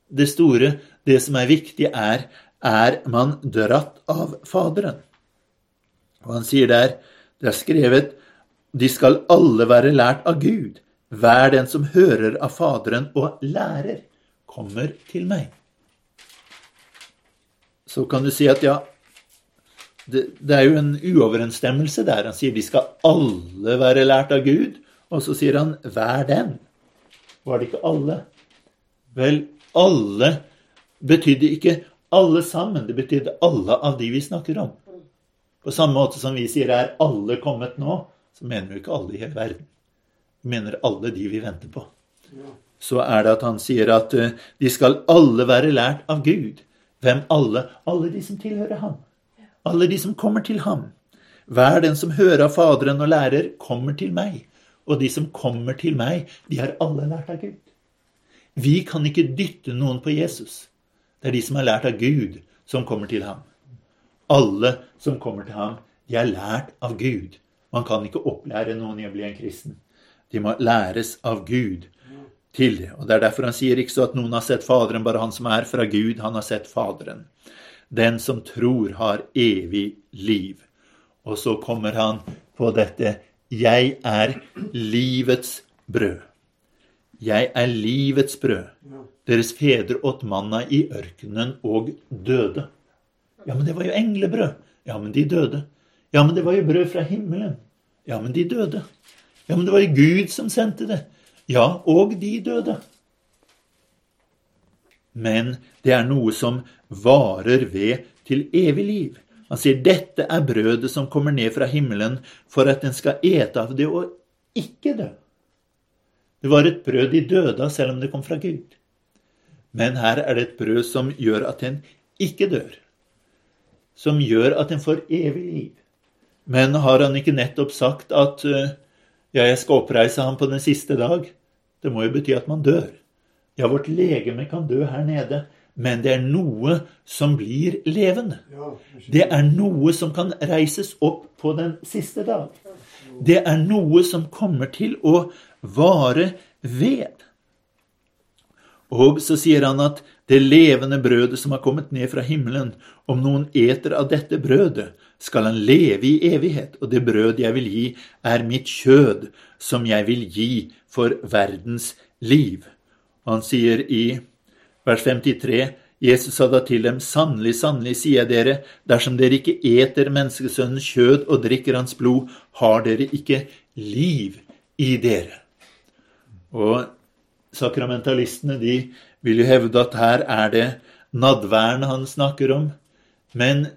det store. Det som er viktig, er er man dratt av Faderen. Og han sier der, det er skrevet, de skal alle være lært av Gud. Hver den som hører av Faderen og lærer, kommer til meg. Så kan du si at ja, det, det er jo en uoverensstemmelse der. Han sier de skal alle være lært av Gud, og så sier han 'vær den. Var det ikke alle? Vel, alle betydde ikke alle sammen. Det betydde alle av de vi snakker om. På samme måte som vi sier 'er alle kommet nå', så mener vi ikke alle i hele verden. Vi mener alle de vi venter på. Så er det at han sier at eh, de skal alle være lært av Gud. Hvem alle? Alle de som tilhører ham. Alle de som kommer til ham. Hver den som hører av Faderen og lærer, kommer til meg. Og de som kommer til meg, de har alle lært av Gud. Vi kan ikke dytte noen på Jesus. Det er de som har lært av Gud, som kommer til ham. Alle som kommer til ham, de er lært av Gud. Man kan ikke opplære noen i å bli en kristen. De må læres av Gud til det. Og Det er derfor han sier ikke så at noen har sett Faderen, bare han som er fra Gud, han har sett Faderen. Den som tror, har evig liv. Og så kommer han på dette Jeg er livets brød. Jeg er livets brød. Deres fedre åt manna i ørkenen og døde. Ja, men det var jo englebrød. Ja, men de døde. Ja, men det var jo brød fra himmelen. Ja, men de døde. Ja, men det var jo Gud som sendte det. Ja, og de døde. Men det er noe som varer ved til evig liv. Han sier dette er brødet som kommer ned fra himmelen for at en skal ete av det og ikke dø. Det var et brød de døde av selv om det kom fra Gud. Men her er det et brød som gjør at en ikke dør. Som gjør at en får evig liv. Men har han ikke nettopp sagt at eh, ja, jeg skal oppreise ham på den siste dag? Det må jo bety at man dør. Ja, vårt legeme kan dø her nede, men det er noe som blir levende. Det er noe som kan reises opp på den siste dag. Det er noe som kommer til å vare ved. Og så sier han at det levende brødet som har kommet ned fra himmelen, om noen eter av dette brødet, skal han leve i evighet, og det brød jeg vil gi, er mitt kjød, som jeg vil gi for verdens liv. Han sier i vers 53 Jesus sa da til dem, sannelig, sannelig, sier jeg dere, dersom dere ikke eter menneskesønnens kjød og drikker hans blod, har dere ikke liv i dere. Og sakramentalistene de vil jo hevde at her er det nadværen han snakker om. Men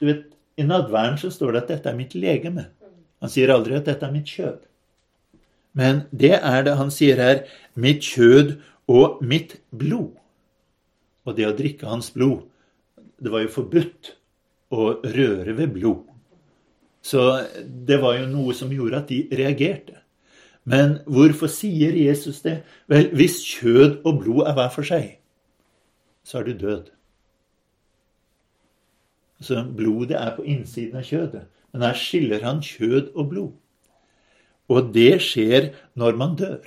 du vet, i nadværen så står det at dette er mitt legeme. Han sier aldri at dette er mitt kjød. Men det er det han sier her. Mitt kjød og mitt blod. Og det å drikke hans blod Det var jo forbudt å røre ved blod. Så det var jo noe som gjorde at de reagerte. Men hvorfor sier Jesus det? Vel, hvis kjød og blod er hver for seg, så er du død. Så blodet er på innsiden av kjødet. Men her skiller han kjød og blod. Og det skjer når man dør.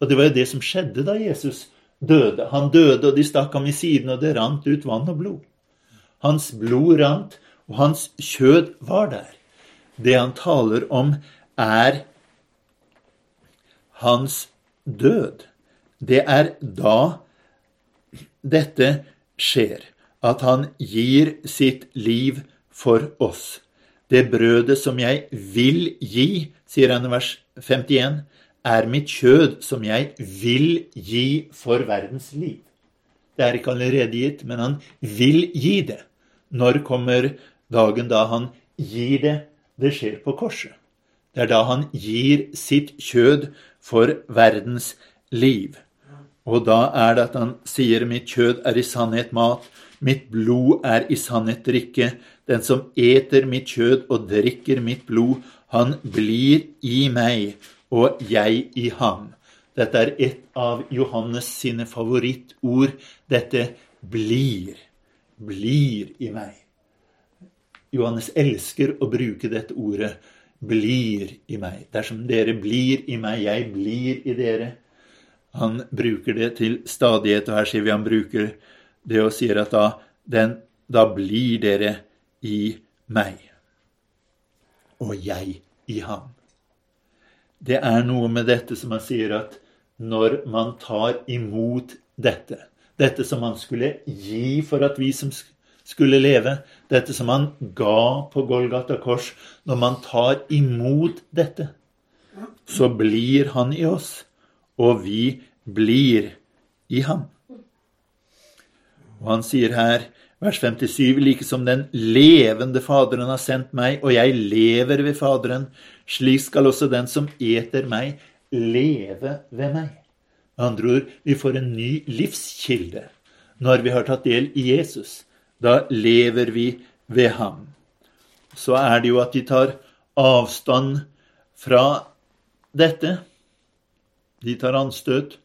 Og det var jo det som skjedde da Jesus døde. Han døde, og de stakk ham i siden, og det rant ut vann og blod. Hans blod rant, og hans kjød var der. Det han taler om, er hans død. Det er da dette skjer, at han gir sitt liv for oss. Det brødet som jeg vil gi, sier han i vers 51, er mitt kjød som jeg vil gi for verdens liv. Det er ikke allerede gitt, men han vil gi det. Når kommer dagen da han gir det? Det skjer på korset. Det er da han gir sitt kjød for verdens liv. Og da er det at han sier 'mitt kjød er i sannhet mat', 'mitt blod er i sannhet drikke'. Den som eter mitt kjød og drikker mitt blod, han blir i meg, og jeg i ham. Dette er et av Johannes sine favorittord. Dette blir. Blir i meg. Johannes elsker å bruke dette ordet. Blir i meg. Dersom dere blir i meg, jeg blir i dere. Han bruker det til stadighet, og her sier vi han bruker det og sier at da, den, da blir dere i meg, og jeg i ham. Det er noe med dette som han sier at når man tar imot dette, dette som han skulle gi for at vi som skulle leve, dette som han ga på Golgata kors, når man tar imot dette, så blir han i oss og vi blir i ham. Og han sier her, vers 57, like som den levende Faderen har sendt meg, og jeg lever ved Faderen, slik skal også den som eter meg, leve ved meg. Med andre ord, vi får en ny livskilde når vi har tatt del i Jesus. Da lever vi ved ham. Så er det jo at de tar avstand fra dette. De tar anstøt.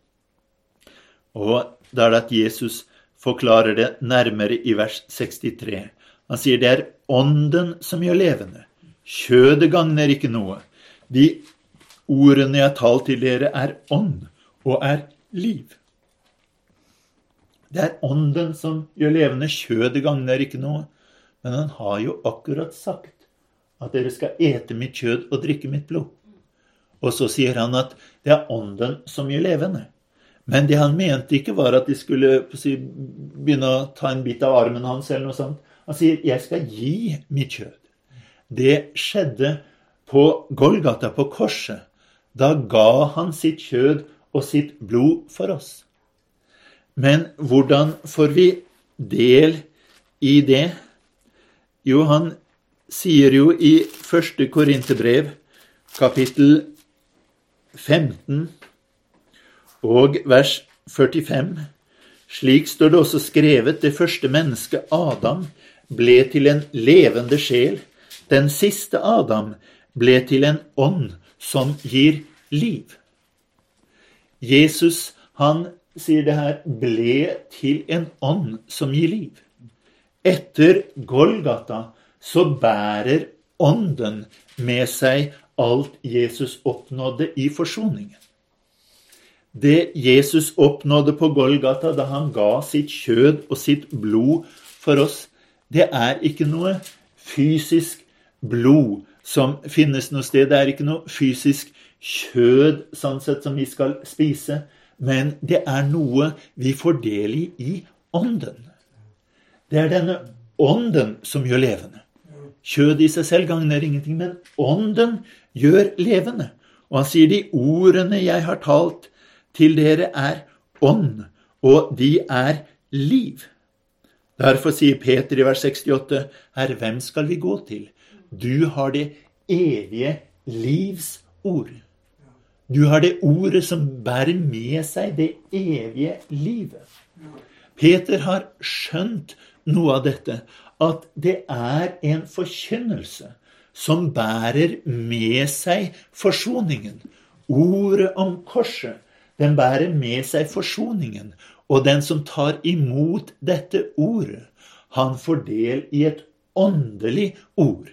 Og da er det at Jesus forklarer det nærmere i vers 63. Han sier det er ånden som gjør levende. Kjødet gagner ikke noe. De ordene jeg har talt til dere, er ånd og er liv. Det er ånden som gjør levende. Kjødet gagner ikke noe. Men han har jo akkurat sagt at dere skal ete mitt kjød og drikke mitt blod. Og så sier han at det er ånden som gjør levende. Men det han mente ikke, var at de skulle si, begynne å ta en bit av armen hans. eller noe sånt. Han sier 'jeg skal gi mitt kjød'. Det skjedde på Golgata, på korset. Da ga han sitt kjød og sitt blod for oss. Men hvordan får vi del i det? Jo, han sier jo i første Korinterbrev, kapittel 15 og vers 45. Slik står det også skrevet, det første mennesket, Adam, ble til en levende sjel. Den siste Adam ble til en ånd som gir liv. Jesus, han sier det her, ble til en ånd som gir liv. Etter Golgata så bærer ånden med seg alt Jesus oppnådde i forsoningen. Det Jesus oppnådde på Golgata da han ga sitt kjød og sitt blod for oss, det er ikke noe fysisk blod som finnes noe sted. Det er ikke noe fysisk kjød sånn sett som vi skal spise, men det er noe vi får del i i ånden. Det er denne ånden som gjør levende. Kjød i seg selv gagner ingenting, men ånden gjør levende. Og han sier de ordene jeg har talt til dere, er ånd, og de er liv. Derfor sier Peter i vers 68, Herre, hvem skal vi gå til? Du har det evige livs ord. Du har det ordet som bærer med seg det evige livet. Peter har skjønt noe av dette, at det er en forkynnelse som bærer med seg forsoningen. Ordet om korset, den bærer med seg forsoningen. Og den som tar imot dette ordet, han får del i et åndelig ord.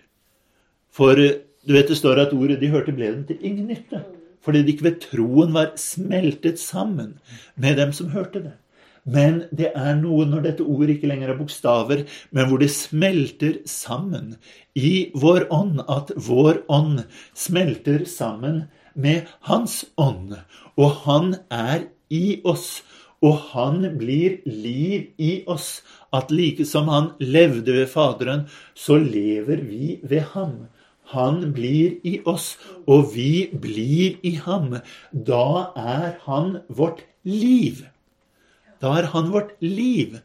For du vet det står at ordet de hørte, ble dem til ingen nytte. Fordi de ikke ved troen var smeltet sammen med dem som hørte det. Men det er noe når dette ordet ikke lenger er bokstaver, men hvor det smelter sammen i vår ånd, at vår ånd smelter sammen med Hans ånd. Og Han er i oss, og Han blir liv i oss. At like som Han levde ved Faderen, så lever vi ved Ham. Han blir i oss, og vi blir i ham. Da er han vårt liv. Da er han vårt liv.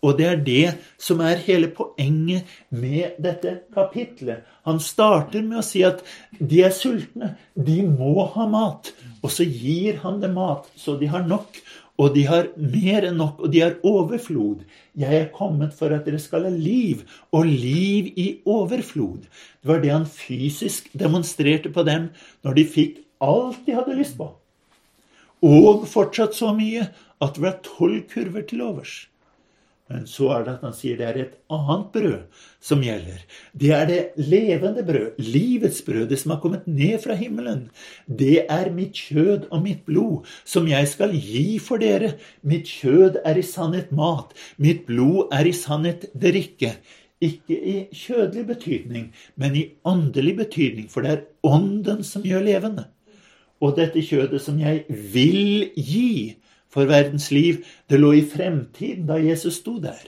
Og det er det som er hele poenget med dette kapitlet. Han starter med å si at de er sultne, de må ha mat. Og så gir han dem mat, så de har nok. Og de har mer enn nok, og de har overflod. Jeg er kommet for at dere skal ha liv, og liv i overflod. Det var det han fysisk demonstrerte på dem når de fikk alt de hadde lyst på. Og fortsatt så mye at det var tolv kurver til overs. Men så er det at han sier det er et annet brød som gjelder. Det er det levende brød, livets brød, det som har kommet ned fra himmelen. Det er mitt kjød og mitt blod, som jeg skal gi for dere. Mitt kjød er i sannhet mat, mitt blod er i sannhet drikke. Ikke i kjødelig betydning, men i åndelig betydning, for det er ånden som gjør levende. Og dette kjødet som jeg vil gi, for verdens liv. Det lå i fremtiden da Jesus sto der.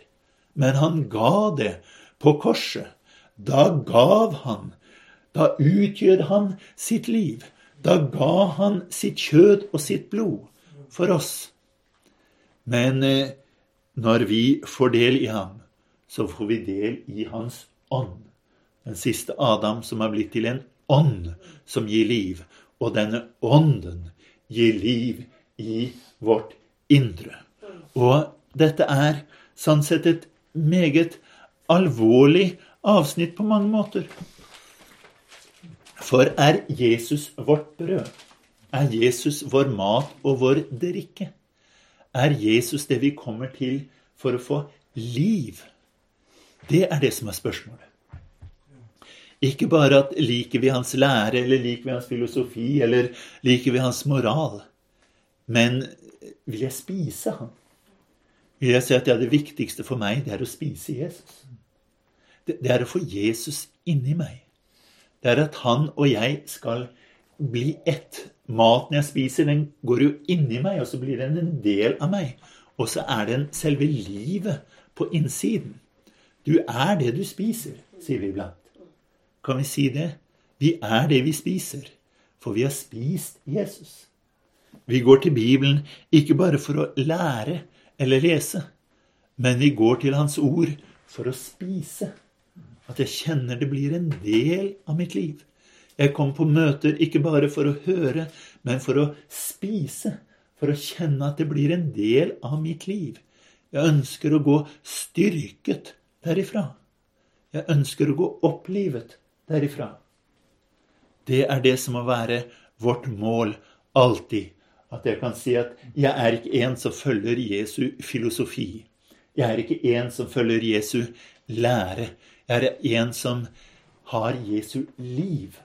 Men han ga det på korset. Da gav han. Da utgjør han sitt liv. Da ga han sitt kjød og sitt blod for oss. Men eh, når vi får del i ham, så får vi del i hans ånd. Den siste Adam som har blitt til en ånd som gir liv. Og denne ånden gir liv i vårt indre. Og dette er sånn sett et meget alvorlig avsnitt på mange måter. For er Jesus vårt brød? Er Jesus vår mat og vår drikke? Er Jesus det vi kommer til for å få liv? Det er det som er spørsmålet. Ikke bare at liker vi hans lære, eller liker vi hans filosofi, eller liker vi hans moral. Men vil jeg spise han? Vil jeg si at ja, det viktigste for meg, det er å spise Jesus. Det, det er å få Jesus inni meg. Det er at han og jeg skal bli ett. Maten jeg spiser, den går jo inni meg, og så blir den en del av meg. Og så er den selve livet på innsiden. Du er det du spiser, sier vi iblant. Kan vi si det? Vi er det vi spiser, for vi har spist Jesus. Vi går til Bibelen ikke bare for å lære eller lese, men vi går til Hans ord for å spise. At jeg kjenner det blir en del av mitt liv. Jeg kom på møter ikke bare for å høre, men for å spise. For å kjenne at det blir en del av mitt liv. Jeg ønsker å gå styrket derifra. Jeg ønsker å gå opplivet derifra. Det er det som må være vårt mål alltid at jeg kan si at jeg er ikke en som følger Jesu filosofi. Jeg er ikke en som følger Jesu lære. Jeg er en som har Jesu liv.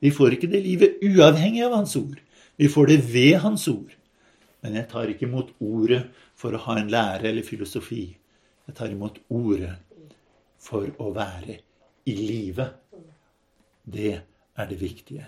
Vi får ikke det livet uavhengig av Hans ord. Vi får det ved Hans ord. Men jeg tar ikke imot ordet for å ha en lære eller filosofi. Jeg tar imot ordet for å være i live. Det er det viktige.